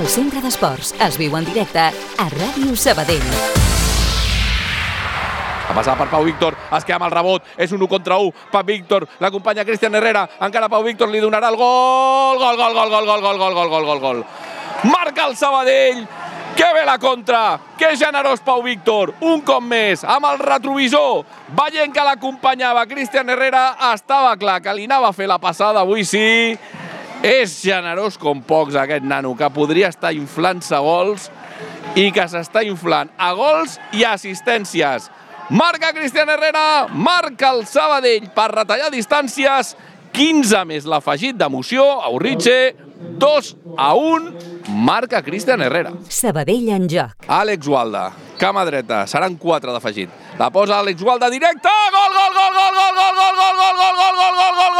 El centre d'esports es viu en directe a Ràdio Sabadell. A passar per Pau Víctor, es queda amb el rebot, és un 1 contra 1, Pau Víctor, l'acompanya Cristian Herrera, encara Pau Víctor li donarà el gol, gol, gol, gol, gol, gol, gol, gol, gol, gol, gol, gol. Marca el Sabadell, que bé la contra, que generós Pau Víctor, un cop més, amb el retrovisor, veient que l'acompanyava Cristian Herrera, estava clar que li anava a fer la passada, avui sí, és generós com pocs aquest nano, que podria estar inflant-se gols i que s'està inflant a gols i assistències. Marca Cristian Herrera, marca el Sabadell per retallar distàncies, 15 més l'afegit d'emoció, Aurritxe, 2 a 1, marca Cristian Herrera. Sabadell en joc. Àlex Gualda, cama dreta, seran 4 d'afegit. La posa Àlex Gualda directa, gol, gol, gol, gol, gol, gol, gol, gol, gol, gol, gol, gol, gol, gol, gol, gol, gol,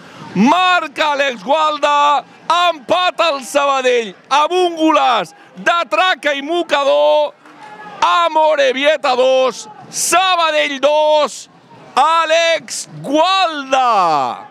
Marca Àlex Gualda, empat al Sabadell amb un golaç de traca i mocador. Amorebieta 2, Sabadell 2, Àlex Gualda.